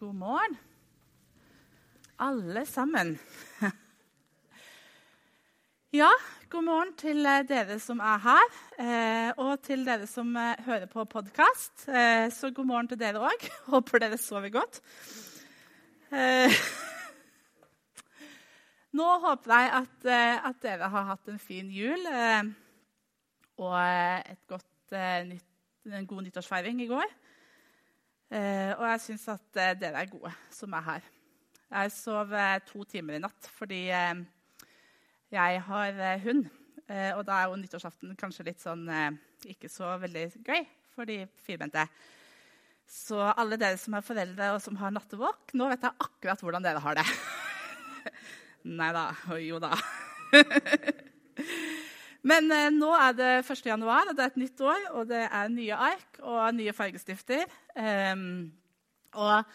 God morgen, alle sammen. Ja, god morgen til eh, dere som er her, eh, og til dere som eh, hører på podkast. Så god morgen til dere òg. Håper dere sover godt. Nå håper jeg at, at dere har hatt en fin jul og godt, en god nyttårsfeiring i går. Og jeg syns at dere er gode som er her. Jeg sov to timer i natt fordi jeg har eh, hund, eh, og da er jo nyttårsaften kanskje litt sånn eh, ikke så veldig gøy for de firbente. Så alle dere som er foreldre og som har nattevåk, nå vet jeg akkurat hvordan dere har det. Nei da. Jo da. Men eh, nå er det 1. januar, og det er et nytt år, og det er nye ark og nye fargestifter. Um, og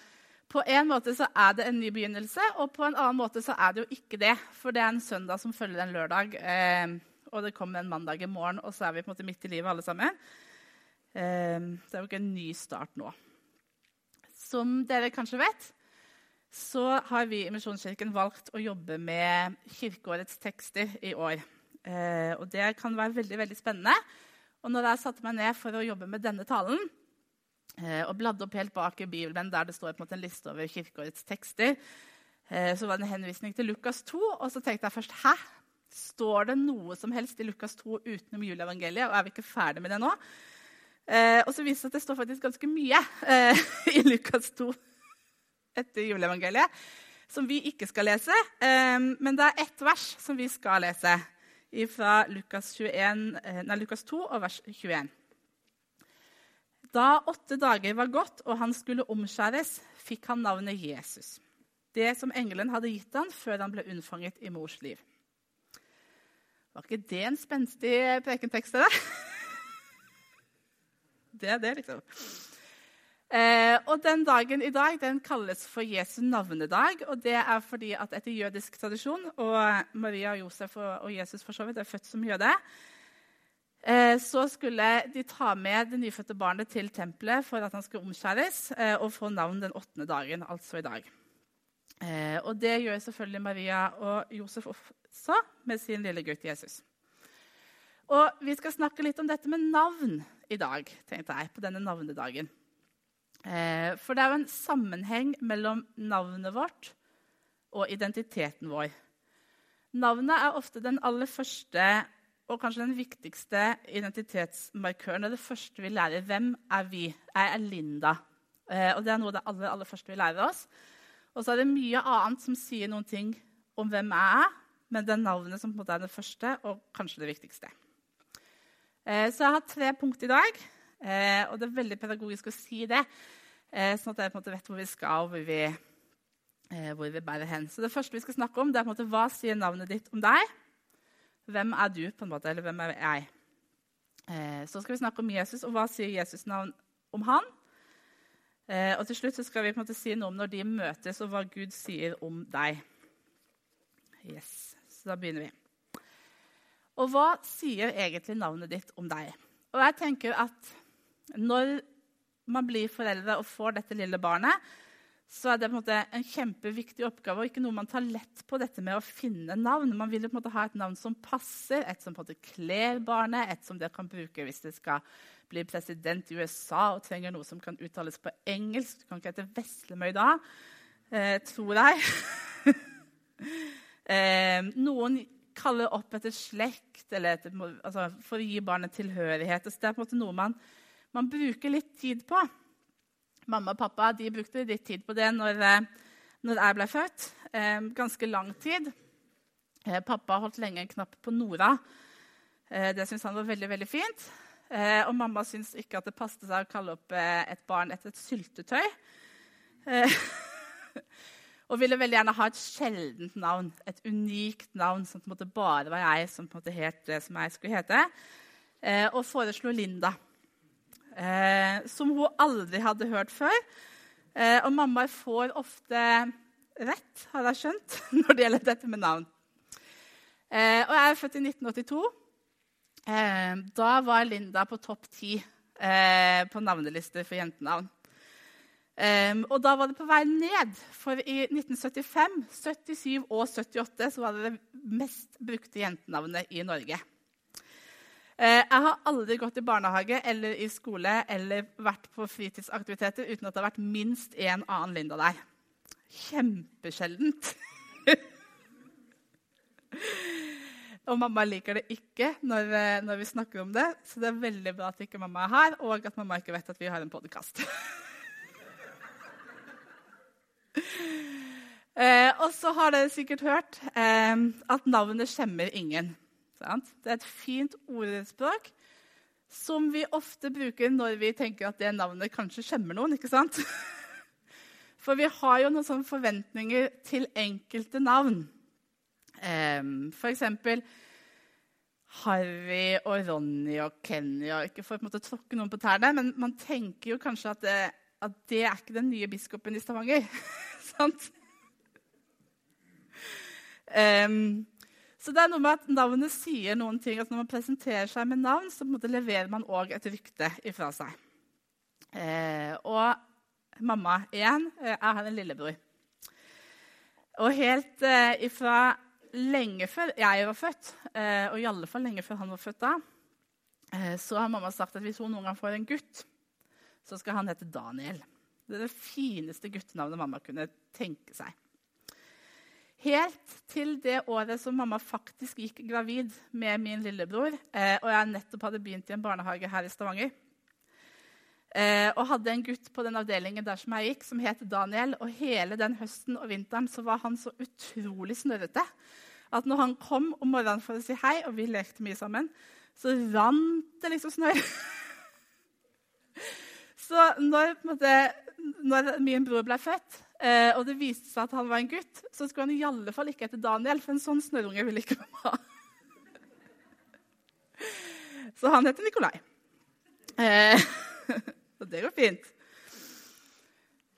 på en måte så er det en ny begynnelse, og på en annen måte så er det jo ikke det. For det er en søndag som følger en lørdag, um, og det kommer en mandag i morgen, og så er vi på en måte midt i livet alle sammen. Så det er jo ikke en ny start nå. Som dere kanskje vet, så har vi i Misjonskirken valgt å jobbe med kirkeårets tekster i år. Eh, og det kan være veldig, veldig spennende. Og når jeg satte meg ned for å jobbe med denne talen, Eh, og bladde opp helt bak i Bibelen, der det står en, en liste over kirkeårets tekster. Eh, så var det en henvisning til Lukas 2, og så tenkte jeg først Hæ? Står det noe som helst i Lukas 2 utenom juleevangeliet? Og er vi ikke ferdig med det nå? Og så viser det at det står faktisk ganske mye i Lukas 2 etter juleevangeliet som vi ikke skal lese. men det er ett vers som vi skal lese, fra Lukas, 21, nei, Lukas 2 og vers 21. Da åtte dager var gått og han skulle omskjæres, fikk han navnet Jesus. Det som engelen hadde gitt han før han ble unnfanget i mors liv. Var ikke det en spenstig prekentekst? Det er det, liksom. Eh, og den dagen i dag den kalles for Jesu navnedag. og Det er fordi at etter jødisk tradisjon og Maria, Josef og, Jesus for så vidt er født som jøde, Eh, så skulle de ta med det nyfødte barnet til tempelet for at han skulle omskjæres eh, og få navn den åttende dagen, altså i dag. Eh, og det gjør selvfølgelig Maria og Josef også med sin lille gutt Jesus. Og Vi skal snakke litt om dette med navn i dag, tenkte jeg, på denne navnedagen. For det er jo en sammenheng mellom navnet vårt og identiteten vår. Navnet er ofte den aller første og kanskje den viktigste identitetsmarkøren. Det første vi lærer. Hvem er vi? Jeg er Linda. Eh, og Det er noe av det aller, aller første vi lærer oss. Og så er det mye annet som sier noen ting om hvem jeg er, men det er navnet som på en måte er det første og kanskje det viktigste. Eh, så jeg har tre punkt i dag, eh, og det er veldig pedagogisk å si det. Eh, sånn at jeg på en måte vet hvor vi skal, og hvor vi, eh, hvor vi bærer hen. Så det første vi skal snakke om, det er på en måte hva sier navnet ditt om deg? Hvem er du, på en måte, eller hvem er jeg? Eh, så skal vi snakke om Jesus, og hva sier Jesus navn om han? Eh, og til slutt skal vi på en måte si noe om når de møtes, og hva Gud sier om deg. Yes, Så da begynner vi. Og hva sier egentlig navnet ditt om deg? Og jeg tenker at når man blir foreldre og får dette lille barnet, så er det en en kjempeviktig oppgave og ikke noe man tar lett på dette med å finne navn. Man vil ha et navn som passer, et som kler barnet, et som det kan bruke hvis det skal bli president i USA og trenger noe som kan uttales på engelsk. Du kan ikke hete Veslemøy da, eh, tror jeg. eh, noen kaller opp etter slekt etter, altså for å gi barnet tilhørighet. Så det er på en måte noe man, man bruker litt tid på. Mamma og pappa brukte litt tid på det når, eh, når jeg ble født. Eh, ganske lang tid. Eh, pappa holdt lenge en knapp på Nora. Det syntes han var veldig veldig fint. Og mamma syntes ikke at det passet seg å kalle opp et barn etter et syltetøy. og ville veldig gjerne ha et sjeldent navn, et unikt navn som på en måte bare var jeg som på en måte het det som jeg skulle hete. og foreslo Linda eh, som hun aldri hadde hørt før. Eh, og mammaer får ofte rett, har jeg skjønt, når det gjelder dette med navn. Eh, og jeg er født i 1982. Eh, da var Linda på topp ti eh, på navnelister for jentenavn. Um, og da var det på vei ned, for i 1975, 77 og 78 så var det det mest brukte jentenavnet i Norge. Uh, jeg har aldri gått i barnehage eller i skole eller vært på fritidsaktiviteter uten at det har vært minst én annen Linda der. Kjempesjeldent. og mamma liker det ikke når, eh, når, vi snakker om det, så det er veldig bra at ikke mamma er her, og at mamma ikke vet at vi har en podkast. eh, og så har dere sikkert hørt eh, at navnet skjemmer ingen. Sant? Det er et fint ordspråk som vi ofte bruker når vi tenker at det navnet kanskje skjemmer noen. ikke sant? For vi har jo noen sånne forventninger til enkelte navn. Um, for eksempel Harry og Ronny og Kenny. Ikke for å tråkke noen på tærne, men man tenker jo kanskje at det, at det er ikke den nye biskopen i Stavanger. Sant? Um, så det er noe med at navnet sier noen ting. at Når man presenterer seg med navn, så leverer man òg et rykte ifra seg. Eh, og mamma igjen, eh, jeg har en lillebror. Og helt eh, ifra lenge før jeg var født, eh, og i alle fall lenge før han var født da, så har mamma sagt at hvis hun noen gang får en gutt, så skal han hete Daniel. Det er det fineste guttenavnet mamma kunne tenke seg. Helt til det året som mamma faktisk gikk gravid med min lillebror, eh, og jeg nettopp hadde begynt i en barnehage her i Stavanger. Eh, og hadde en gutt på den avdelingen der som jeg gikk, som het Daniel. Og hele den høsten og vinteren så var han så utrolig snørrete at når han kom om morgenen for å si hei, og vi lekte mye sammen, så rant det liksom snørr. så når, måte, når min bror ble født, og det viste seg at han var en gutt, så skulle han i alle fall ikke hete Daniel, for en sånn snørrunge ville ikke mamma ha. Så han heter Nikolai. Eh, så det går fint.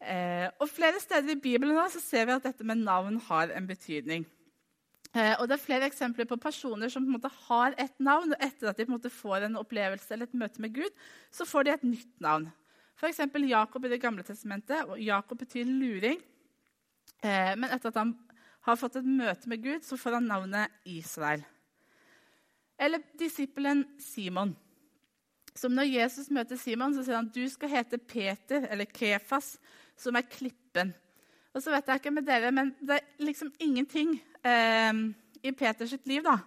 Eh, og Flere steder i Bibelen da, så ser vi at dette med navn har en betydning. Eh, og Det er flere eksempler på personer som på en måte har et navn. og Etter at de på en måte får en opplevelse eller et møte med Gud, så får de et nytt navn. F.eks. Jakob i Det gamle testamentet. og Jakob betyr luring. Eh, men etter at han har fått et møte med Gud, så får han navnet Israel. Eller disippelen Simon. Som når Jesus møter Simon, så sier han du skal hete Peter, eller Kefas, som er klippen. Og så vet jeg ikke med dere, men det er liksom ingenting eh, i Peters liv da,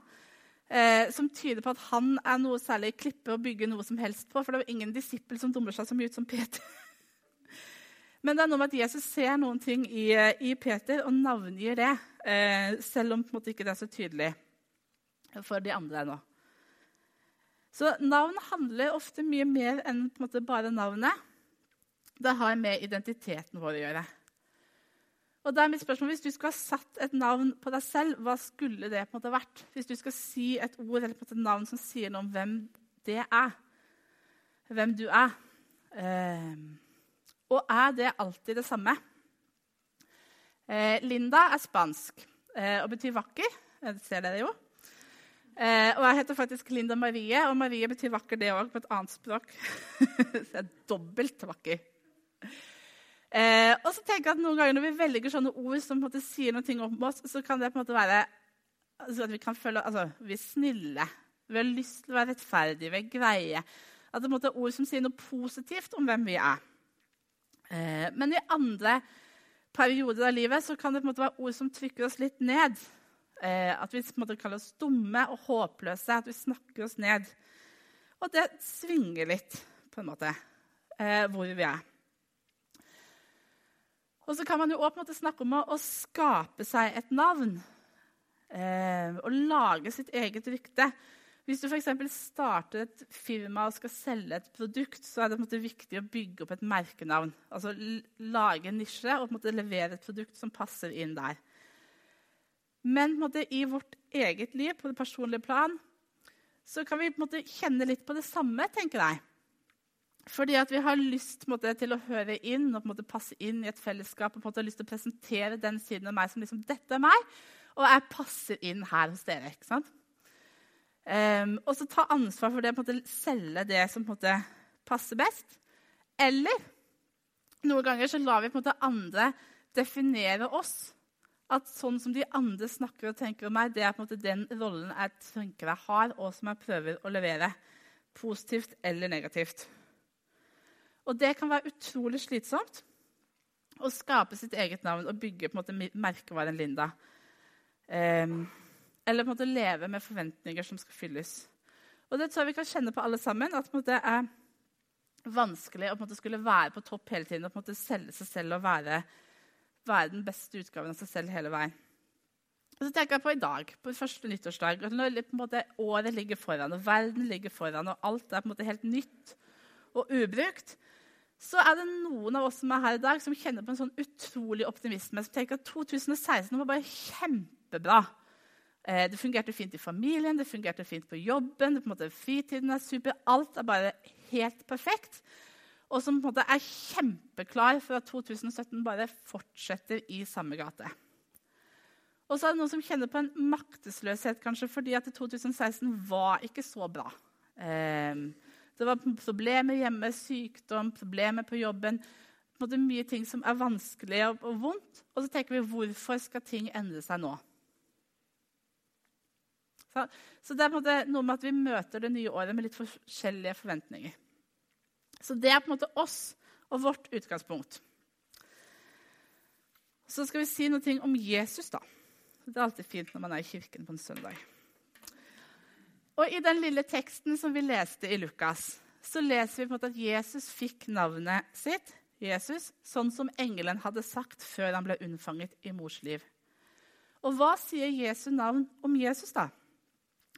eh, som tyder på at han er noe særlig klippe å bygge noe som helst på. For det jo ingen disippel som dummer seg så mye ut som Peter. Men det er noe med at Jesus ser noen ting i, eh, i Peter og navngir det, eh, selv om måte, ikke det er så tydelig for de andre ennå. Så navn handler ofte mye mer enn måte, bare navnet. Det har med identiteten vår å gjøre. Og da er mitt spørsmål, Hvis du skulle ha satt et navn på deg selv, hva skulle det på en måte vært? Hvis du skal si et ord eller på en måte et navn som sier noe om hvem det er, hvem du er eh, Og er det alltid det samme? Eh, Linda er spansk eh, og betyr vakker. Det ser dere jo. Eh, og jeg heter faktisk Linda Marie, og Marie betyr vakker det òg på et annet språk. Så jeg er dobbelt vakker. Eh, og så tenker jeg at noen ganger Når vi velger sånne ord som på en måte sier noe om oss, så kan det på en måte være altså at vi kan føle altså, vi er snille, vi har lyst til å være rettferdige, vi er greie. At det måte er ord som sier noe positivt om hvem vi er. Eh, men i andre perioder av livet så kan det på en måte være ord som trykker oss litt ned. Eh, at vi på en måte kaller oss dumme og håpløse, at vi snakker oss ned. Og det svinger litt, på en måte, eh, hvor vi er. Og så kan man jo også snakke om å, skape seg et navn. Eh, og lage sitt eget rykte. Hvis du f.eks. starter et firma og skal selge et produkt, så er det måte, viktig å bygge opp et merkenavn. Altså lage en nisje og måte, levere et produkt som passer inn der. Men måte, i vårt eget liv, på det personlige plan, så kan vi kjenne litt på det samme, tenker jeg. Fordi at vi har lyst måte, til å høre inn og måte, passe inn i et fellesskap. og måte, har lyst til å presentere den siden av meg som liksom, dette er meg, og jeg passer inn her hos dere. ikke sant? Um, og så ta ansvar for det, på selge det som måte, passer best. Eller Noen ganger så lar vi måte andre definere oss. At sånn som de andre snakker og tenker om meg, det er på den rollen jeg tenker jeg har, og som jeg prøver å levere. Positivt eller negativt. Og det kan være utrolig slitsomt å skape sitt eget navn og bygge på en måte merkevaren Linda. Um, eller på en måte leve med forventninger som skal fylles. Og det tror jeg vi kan kjenne på alle sammen. at det er vanskelig å på skulle være på topp hele tiden og på en måte selge seg selv og være, være den beste utgaven av seg selv hele veien. Og så tenker jeg på i dag, på første nyttårsdag. og Når en måte året ligger foran, og verden ligger foran, og alt er på en måte helt nytt og ubrukt, så er det noen av oss som er her i dag, som kjenner på en sånn utrolig optimisme. Som tenker at 2016 var bare kjempebra. Eh, det fungerte fint i familien, det fungerte fint på jobben. Det, på en måte, fritiden er super. Alt er bare helt perfekt. Og som på en måte er kjempeklar for at 2017 bare fortsetter i samme gate. Og så er det noen som kjenner på en maktesløshet kanskje, fordi at 2016 var ikke så bra. Eh, det var problemer hjemme, sykdom, problemer på jobben. På mye ting som er vanskelig og, vondt. Og så tenker vi hvorfor skal ting endre seg nå? Så, så det er noe med at vi møter det nye året med litt forskjellige forventninger. Så det er på en måte oss og vårt utgangspunkt. Så skal vi si noe om Jesus. da. Det er alltid fint når man er i kirken på en søndag. Og I den lille teksten som vi leste i Lukas, så leser vi på en måte at Jesus fikk navnet sitt, Jesus, sånn som engelen hadde sagt før han ble unnfanget i mors liv. Og hva sier Jesu navn om Jesus, da?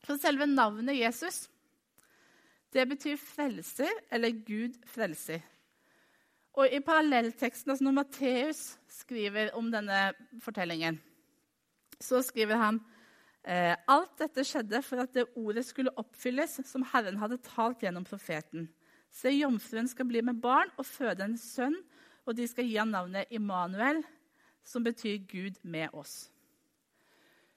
For selve navnet Jesus, det betyr frelser eller Gud frelser. Og i parallellteksten, altså når Matteus skriver om denne fortellingen, så skriver han alt dette skjedde for at det ordet skulle oppfylles som Herren hadde talt gjennom profeten. Se, jomfruen skal bli med barn og føde en sønn, og de skal gi ham navnet Immanuel, som betyr Gud med oss.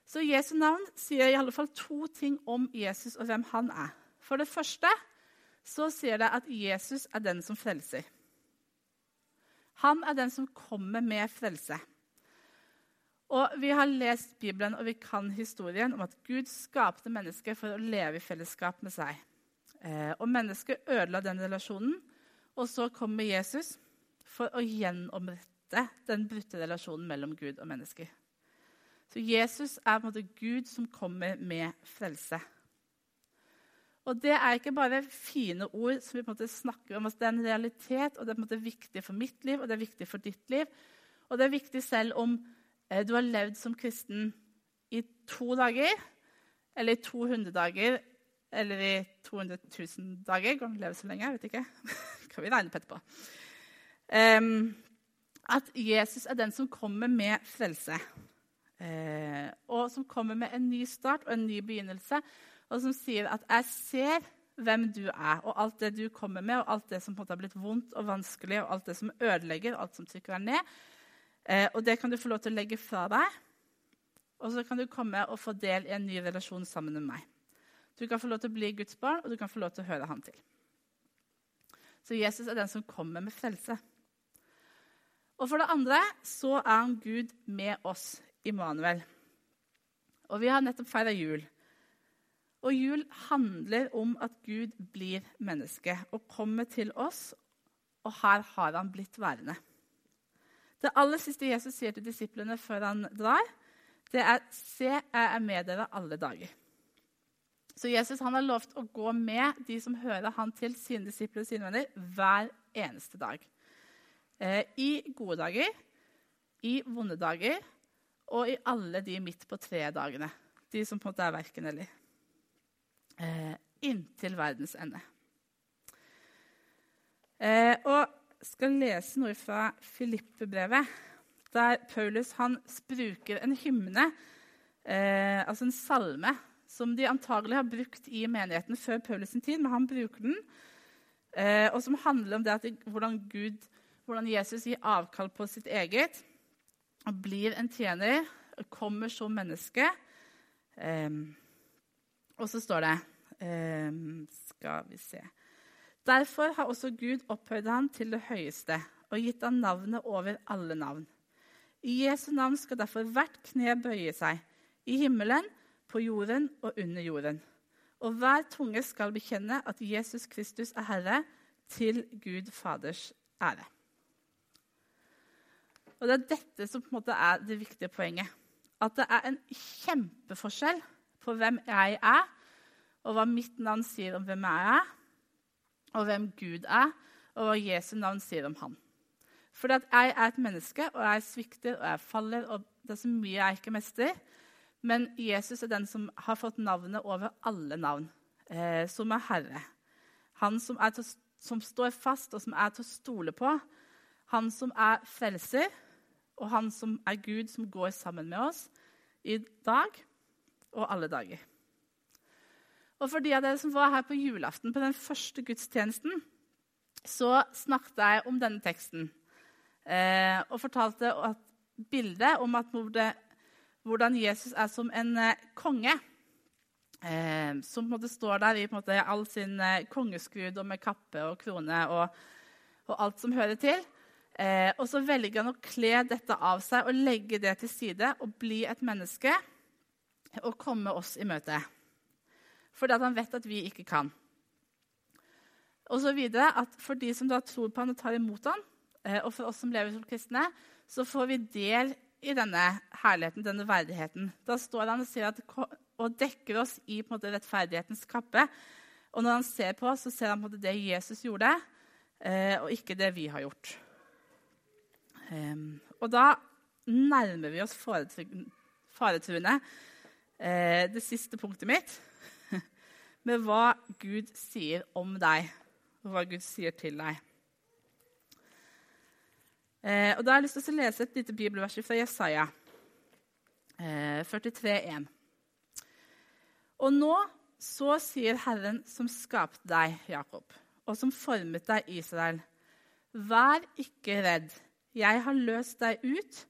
Så Jesu navn sier i alle fall to ting om Jesus og hvem han er. For det første så sier det at Jesus er den som frelser. Han er den som kommer med frelse. Og Vi har lest Bibelen og vi kan historien om at Gud skapte mennesket for å leve i fellesskap med seg. Eh, og Mennesket ødela den relasjonen, og så kommer Jesus for å gjenomrette den brutte relasjonen mellom Gud og mennesker. Så Jesus er på en måte Gud som kommer med frelse. Og Det er ikke bare fine ord som vi på en måte snakker om. Det er en realitet, og det er på en måte viktig for mitt liv og det er viktig for ditt liv. Og det er viktig selv om du har levd som kristen i to dager, eller i 200 dager, eller i 200 000 dager. Kan du leve så lenge? Jeg vet ikke. kan vi regne på etterpå. Um, at Jesus er den som kommer med frelse. Uh, og som kommer med en ny start og en ny begynnelse. Og som sier at 'jeg ser hvem du er', og alt det du kommer med, og alt det som på en måte har blitt vondt og vanskelig, og alt det som ødelegger, alt som trykker deg ned. Eh, og det kan du få lov til å legge fra deg. Og så kan du komme og få del i en ny relasjon sammen med meg. Du kan få lov til å bli Guds barn, og du kan få lov til å høre Han til. Så Jesus er den som kommer med frelse. Og for det andre så er han Gud med oss, Immanuel. Og vi har nettopp feira jul. Og jul handler om at Gud blir menneske og kommer til oss, og her har han blitt værende. Det aller siste Jesus sier til disiplene før han drar, det er 'Se, jeg er med dere alle dager'. Så Jesus han har lovt å gå med de som hører han til, sine disipler og sine venner, hver eneste dag. Eh, I gode dager, i vonde dager og i alle de midt på tre-dagene. De som på en måte er verken eller. Eh, inntil verdens ende. Eh, og skal lese noe fra Filippe-brevet, der Paulus han bruker en hymne, eh, altså en salme, som de antagelig har brukt i menigheten før Paulus' sin tid, men han bruker den, eh, og som handler om det at, hvordan, Gud, hvordan Jesus gir avkall på sitt eget og blir en tjener, og kommer som menneske. Eh, og så står det eh, Skal vi se Derfor har også Gud opphøyd ham til det høyeste og gitt ham navnet over alle navn. I Jesu navn skal derfor hvert kne bøye seg, i himmelen, på jorden og under jorden. Og hver tunge skal bekjenne at Jesus Kristus er Herre, til Gud Faders ære. Og Det er dette som på en måte er det viktige poenget. At det er en kjempeforskjell på hvem jeg er, og hva mitt navn sier om hvem jeg er, og hvem Gud er, og hva Jesu navn sier om han. For jeg er et menneske, og jeg svikter og jeg faller, og det er så mye jeg ikke mestrer. Men Jesus er den som har fått navnet over alle navn, eh, som er Herre. Han som, er til, som står fast, og som er til å stole på. Han som er frelser, og han som er Gud, som går sammen med oss i dag og alle dager. Og for de av dere som var her på julaften, på den første gudstjenesten, så snakket jeg om denne teksten eh, og fortalte at bildet om at hvordan Jesus er som en eh, konge. Eh, som måte, står der i måte, all sin eh, kongeskrud og med kappe og krone og, og alt som hører til. Eh, og så velger han å kle dette av seg og legge det til side og bli et menneske og komme oss i møte. Fordi han vet at vi ikke kan. Og så videre at For de som da tror på han og tar imot han, eh, og for oss som lever som kristne, så får vi del i denne herligheten, denne verdigheten. Da står han og, sier at, og dekker oss i på en måte, rettferdighetens kappe. Og når han ser på oss, så ser han på det Jesus gjorde, eh, og ikke det vi har gjort. Um, og da nærmer vi oss faretruende eh, det siste punktet mitt med hva Gud sier om deg, og hva Gud sier til deg. Eh, og Da har jeg lyst til å lese et lite bibelvers fra Jesaja eh, 43,1. Og nå så sier Herren som skapte deg, Jakob, og som formet deg, Israel, vær ikke redd. Jeg har løst deg ut.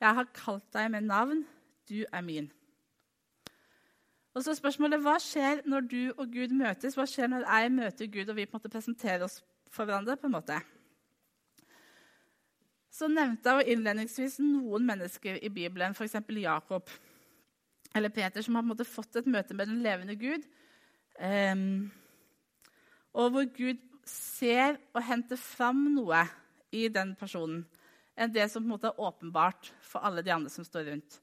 Jeg har kalt deg med navn. Du er min. Og så spørsmålet, Hva skjer når du og Gud møtes? Hva skjer når jeg møter Gud og vi på en måte presenterer oss for hverandre? på en måte? Så nevnte jeg innledningsvis noen mennesker i Bibelen, f.eks. Jakob eller Peter, som har på en måte fått et møte med den levende Gud. Um, og hvor Gud ser og henter fram noe i den personen enn det som på en måte er åpenbart for alle de andre som står rundt.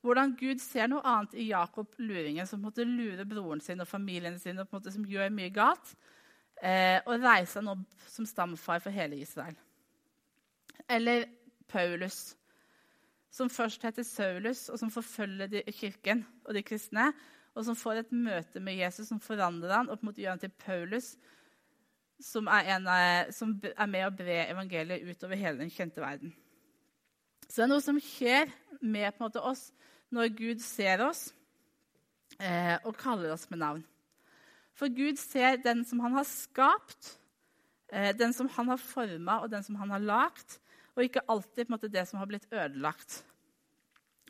Hvordan Gud ser noe annet i Jakob luringen, som måte lurer broren sin og familien sin, og måte som gjør mye galt, eh, og reiser han opp som stamfar for hele Israel. Eller Paulus, som først heter Saulus, og som forfølger de, kirken og de kristne, og som får et møte med Jesus som forandrer han, og på en måte gjør han til Paulus, som er, en, som er med å bre evangeliet utover hele den kjente verden. Så det er noe som skjer med måte, oss når Gud ser oss eh, og kaller oss med navn. For Gud ser den som han har skapt, eh, den som han har forma, og den som han har lagd, og ikke alltid måte, det som har blitt ødelagt.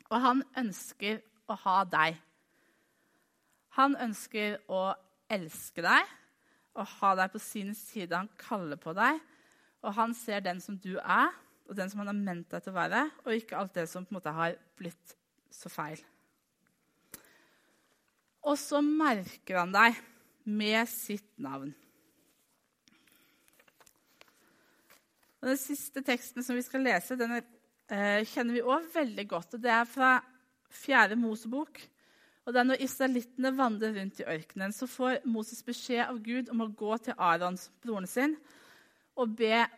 Og han ønsker å ha deg. Han ønsker å elske deg og ha deg på sin side. Han kaller på deg, og han ser den som du er, og den som han har ment deg til å være, og ikke alt det som på en måte har blitt så feil. Og så merker han deg med sitt navn. Og den siste teksten som vi skal lese, den eh, kjenner vi òg veldig godt. og Det er fra Fjerde Mosebok, og det er Når israelittene vandrer rundt i ørkenen, så får Moses beskjed av Gud om å gå til Arons, broren sin, og be er,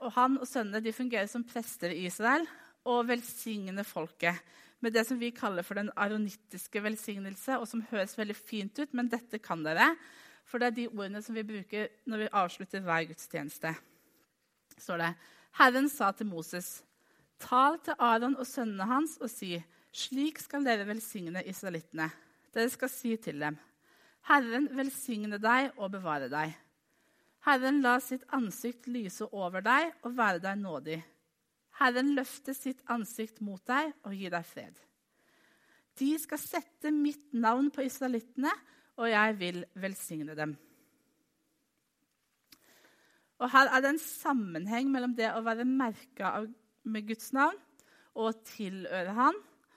og Han og sønnene de fungerer som prester i Israel og velsigne folket med det som vi kaller for den aronittiske velsignelse, og som høres veldig fint ut, men dette kan dere. For det er de ordene som vi bruker når vi avslutter hver gudstjeneste. står det, Herren sa til Moses, tal til Aron og sønnene hans og si:" Slik skal dere velsigne israelittene. Dere skal si til dem, Herren velsigne deg og bevare deg. Herren la sitt ansikt lyse over deg og være deg nådig. Herren løfte sitt ansikt mot deg og gi deg fred. De skal sette mitt navn på israelittene, og jeg vil velsigne dem. Og Her er det en sammenheng mellom det å være merka med Guds navn og tilhøre Han,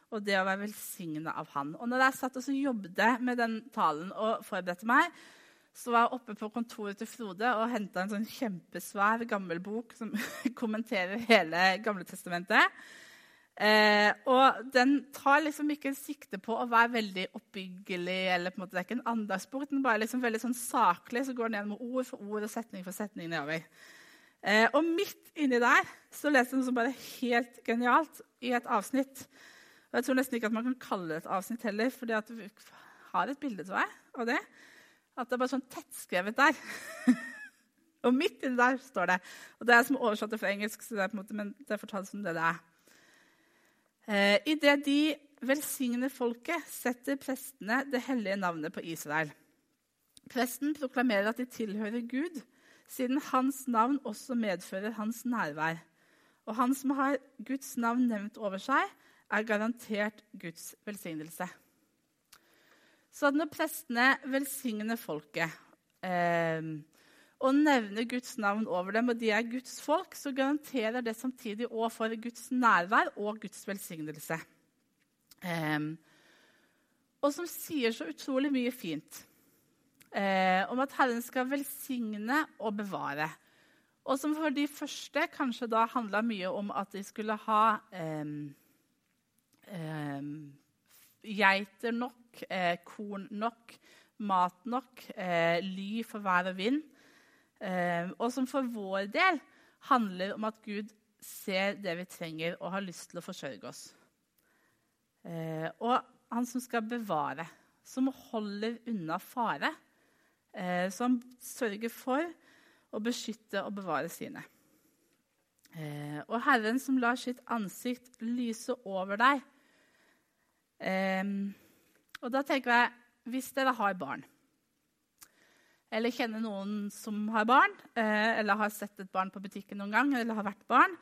og det å være velsigna av Han. Og når jeg satt og jobbet med den talen og forberedte meg, så var jeg oppe på kontoret til Frode og henta en sånn kjempesvær gammel bok som kommenterer hele Gamle testamentet. Eh, og den tar liksom ikke sikte på å være veldig oppbyggelig. eller på en måte, Det er ikke en andagsbok, den bare liksom veldig sånn saklig. Så går den gjennom ord for ord og setning for setning nedover. Eh, og midt inni der så leser den som bare helt genialt i et avsnitt. Og Jeg tror nesten ikke at man kan kalle det et avsnitt heller, for du har et bilde jeg, av det. At det er bare sånn tettskrevet der. og midt inni der står det. Og det er som oversatt fra engelsk, så det er på en måte, men det er fortalt som det det er. Eh, Idet de velsigner folket, setter prestene det hellige navnet på Israel. Presten proklamerer at de tilhører Gud, siden hans navn også medfører hans nærvær. Og han som har Guds navn nevnt over seg, er garantert Guds velsignelse. Så når prestene velsigner folket eh, og nevner Guds navn over dem, og de er Guds folk, så garanterer det samtidig òg for Guds nærvær og Guds velsignelse. Eh, og som sier så utrolig mye fint eh, om at Herren skal velsigne og bevare. Og som for de første kanskje da handla mye om at de skulle ha eh, eh, geiter nok, korn nok, mat nok, eh, ly for vær og vind. Eh, og som for vår del handler om at Gud ser det vi trenger, og har lyst til å forsørge oss. Eh, og han som skal bevare, som holder unna fare. Eh, som sørger for å beskytte og bevare sine. Eh, og Herren som lar sitt ansikt lyse over deg. Eh, og da tenker jeg, hvis dere har barn eller kjenner noen som har barn, uh, eller har sett et barn på butikken noen gang, eller har vært barn,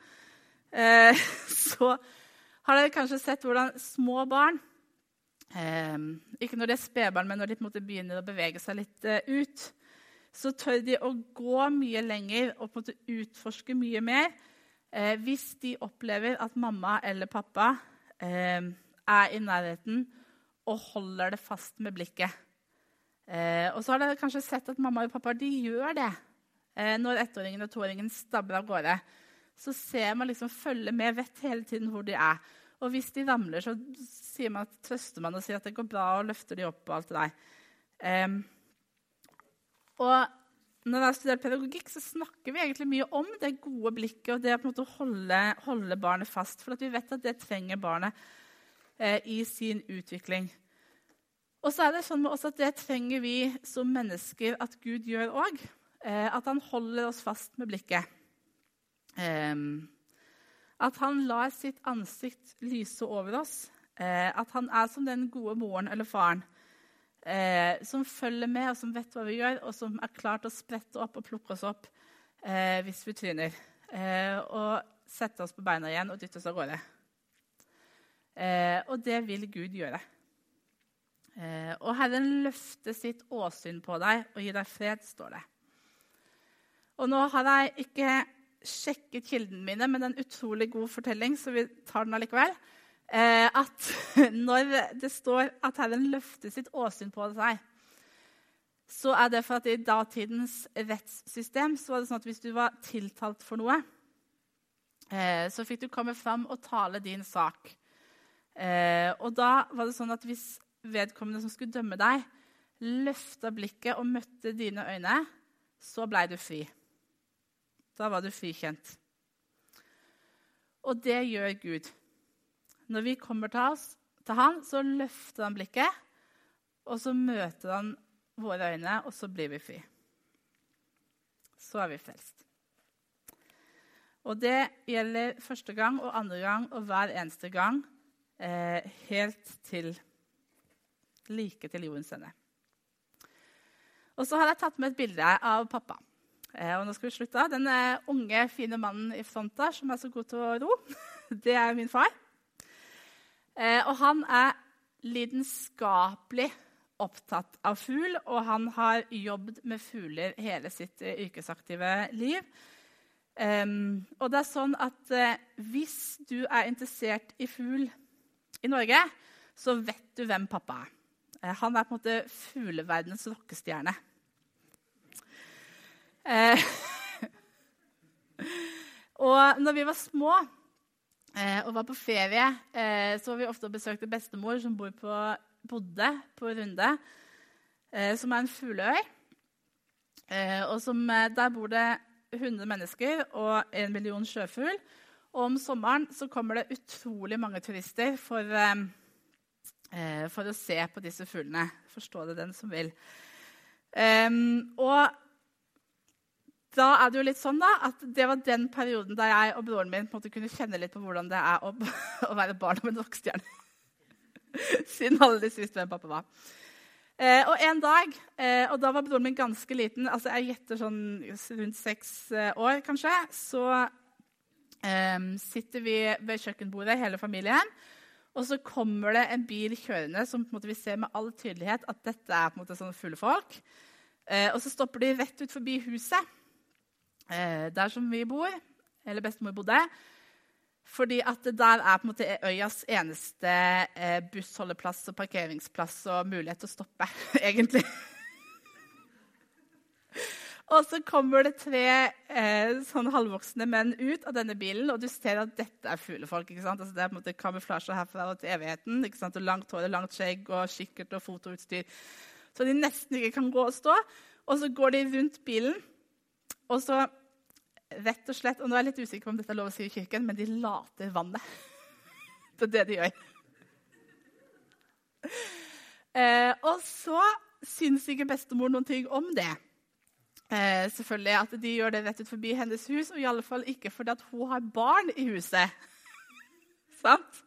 uh, så har dere kanskje sett hvordan små barn um, Ikke når de er spedbarn, men når de begynner å bevege seg litt ut, så tør de å gå mye lenger og på en måte utforske mye mer hvis de opplever at mamma eller pappa er i nærheten og holder det fast med blikket. Eh, og så har dere kanskje sett at mamma og pappa de gjør det eh, når ettåringen og toåringen stabber av gårde. Så ser man liksom følge med, vet hele tiden hvor de er. Og hvis de ramler, så sier man trøster man og sier at det går bra, og løfter de opp. og alt det der. Eh, og når jeg har studert pedagogikk, så snakker vi egentlig mye om det gode blikket og det å holde, holde barnet fast. For vi vet at det trenger barnet eh, i sin utvikling. Og så er det sånn med oss at det trenger vi som mennesker at Gud gjør òg. Eh, at han holder oss fast med blikket. Eh, at han lar sitt ansikt lyse over oss. Eh, at han er som den gode moren eller faren som følger med, og som vet hva vi gjør, og som er klar til å sprette opp og plukke oss opp hvis vi tryner. Og sette oss på beina igjen og dytte oss av gårde. Og det vil Gud gjøre. Eh, og Herren løfter sitt åsyn på deg og gir deg fred, står det. Og nå har jeg ikke sjekket kildene mine, men det er en utrolig god fortelling, så vi tar den allikevel. Eh, at når det står at Herren løfter sitt åsyn på seg, så er det for at i datidens rettssystem så var det sånn at hvis du var tiltalt for noe, eh, så fikk du komme fram og tale din sak. Eh, og da var det sånn at hvis vedkommende som skulle dømme deg, løfta blikket og møtte dine øyne, så blei du fri. Da var du frikjent. Og det gjør Gud. Når vi kommer til, oss, til han, så løfter han blikket, og så møter han våre øyne, og så blir vi fri. Så er vi frelst. Og det gjelder første gang og andre gang og hver eneste gang eh, helt til like til jordens ende. Og så har jeg tatt med et bilde av pappa. Eh, og nå skal vi slutte. Den eh, unge, fine mannen i fronta som er så god til å ro, det er min far. Eh, og han er lidenskapelig opptatt av fugl, og han har jobbet med fugler hele sitt eh, yrkesaktive liv. Um, og det er sånn at eh, hvis du er interessert i fugl i Norge, så vet du hvem pappa er. Uh, han er på en måte fugleverdenens rockestjerne. Eh, og når vi var små og var på ferie, så var vi ofte og besøkte bestemor, som på, bodde på Runde, som er en fugleøy. og som, der bor det 100 mennesker og en million sjøfugl. Og om sommeren så kommer det utrolig mange turister for, eh, for å se på disse fuglene. Forstå det, den som vil. Um, og da er det jo litt sånn da, at det var den perioden da jeg og broren min måte, kunne kjenne litt på hvordan det er å, å være barn av en rockestjerne. Siden alle disse visste hvem pappa var. Eh, og en dag, eh, og da var broren min ganske liten, altså jeg gjetter sånn rundt seks eh, år kanskje, så eh, sitter vi ved kjøkkenbordet, hele familien. Og så kommer det en bil kjørende som vi ser med all tydelighet at dette er på en måte sånne fulle folk. Eh, og så stopper de rett ut forbi huset eh, der som vi bor, eller bestemor bodde. Fordi at der er på en måte øyas eneste eh, bussholdeplass og parkeringsplass og mulighet til å stoppe, egentlig. Og så kommer det tre eh, sånn halvvoksne menn ut av denne bilen, og du ser at dette er fuglefolk. Altså, det er på en måte kamuflasje herfra og til evigheten. og Langt hår, langt skjegg og kikkert og fotoutstyr. Så de nesten ikke kan gå og stå. Og så går de rundt bilen, og så rett og slett, og nå er jeg litt usikker på om dette er lov å si i kirken, men de later vannet. Det er det de gjør. Eh, og så syns ikke bestemor noen ting om det. Eh, selvfølgelig At de gjør det rett ut forbi hennes hus, og i alle fall ikke fordi at hun har barn i huset. Sant?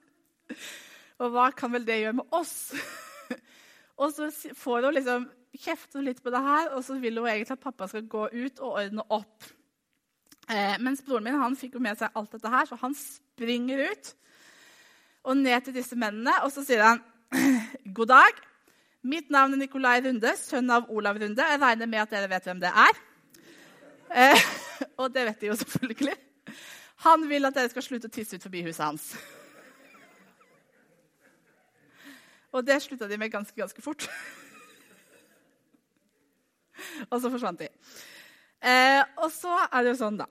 Og hva kan vel det gjøre med oss? og så får hun liksom kjefte litt på det her, og så vil hun egentlig at pappa skal gå ut og ordne opp. Eh, mens broren min han fikk jo med seg alt dette her, så han springer ut og ned til disse mennene. Og så sier han, 'God dag. Mitt navn er Nikolai Runde, sønn av Olav Runde.' Jeg regner med at dere vet hvem det er. Eh, og det vet de jo selvfølgelig. Han vil at dere skal slutte å tisse ut forbi huset hans. Og det slutta de med ganske, ganske fort. og så forsvant de. Eh, og så er det jo sånn, da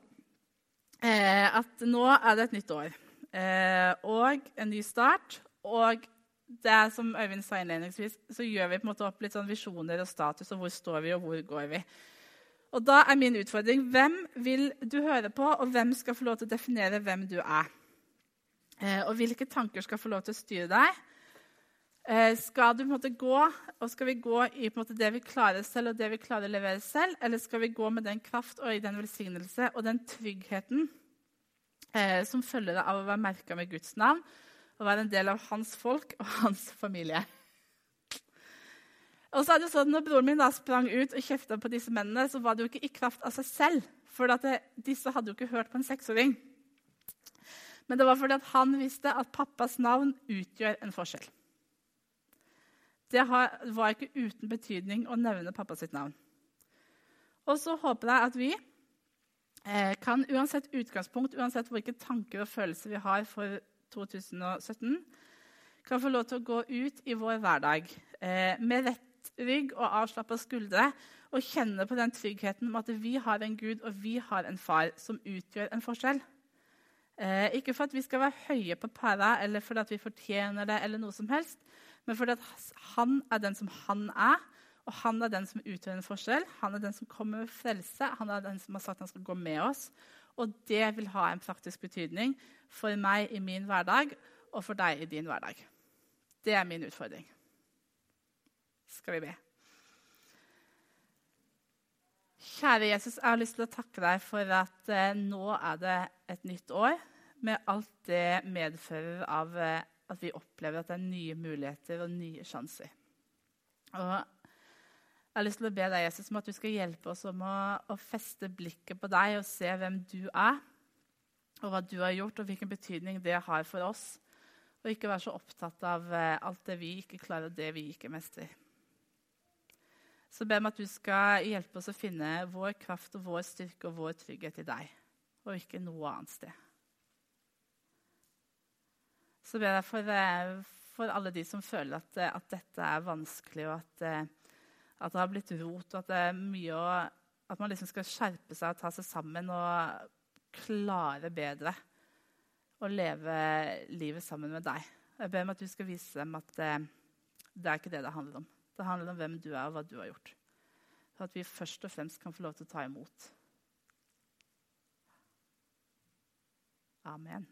eh, at nå er det et nytt år eh, og en ny start. Og det er som Øyvind sa innledningsvis, så gjør vi på en måte opp litt sånn visjoner og status. og Hvor står vi, og hvor går vi? Og Da er min utfordring hvem vil du høre på, og hvem skal få lov til å definere hvem du er? Eh, og hvilke tanker skal få lov til å styre deg? Eh, skal du på en måte gå, og skal vi gå i måte, det vi klarer selv, og det vi klarer å levere selv, eller skal vi gå med den kraft og i den velsignelse og den tryggheten eh, som følger av å være merka med Guds navn og være en del av hans folk og hans familie? Og så er det sånn, når Broren min da sprang ut og kjefta på disse mennene, så var det jo ikke i kraft av seg selv. For disse hadde jo ikke hørt på en seksåring. Men det var fordi han visste at pappas navn utgjør en forskjell. Det var ikke uten betydning å nevne pappa sitt navn. Og så håper jeg at vi eh, kan, uansett utgangspunkt, uansett hvilke tanker og følelser vi har for 2017, kan få lov til å gå ut i vår hverdag eh, med rett rygg og avslappa skuldre og kjenne på den tryggheten om at vi har en Gud og vi har en far som utgjør en forskjell. Eh, ikke for at vi skal være høye på pæra eller fordi at vi fortjener det, eller noe som helst, men fordi han er den som han er, og han er den som utgjør en forskjell. Han er den som kommer med frelse. Han er den som har sagt han skal gå med oss. Og det vil ha en praktisk betydning for meg i min hverdag og for deg i din hverdag. Det er min utfordring. Skal vi be? Kjære Jesus, jeg har lyst til å takke deg for at eh, nå er det et nytt år med alt det medfører av eh, at vi opplever at det er nye muligheter og nye sjanser. Og jeg har lyst til å be deg, Jesus, om at du skal hjelpe oss om å, å, feste blikket på deg og se hvem du er, og hva du har gjort, og hvilken betydning det har for oss. Og ikke være så opptatt av uh, alt det vi ikke klarer, og det vi ikke mestrer. Så ber jeg om at du skal hjelpe oss å finne vår kraft og vår styrke og vår trygghet i deg, og ikke noe annet sted. Så ber jeg for, eh, for alle de som føler at, eh, at dette er vanskelig, og at, eh, at, det har blitt rot, og at det er mye å At man liksom skal skjerpe seg og ta seg sammen og klare bedre å leve livet sammen med deg. Jeg ber om at du skal vise dem at det, det er ikke det det handler om. Det handler om hvem du er, og hva du har gjort. For at vi først og fremst kan få lov til å ta imot. Amen.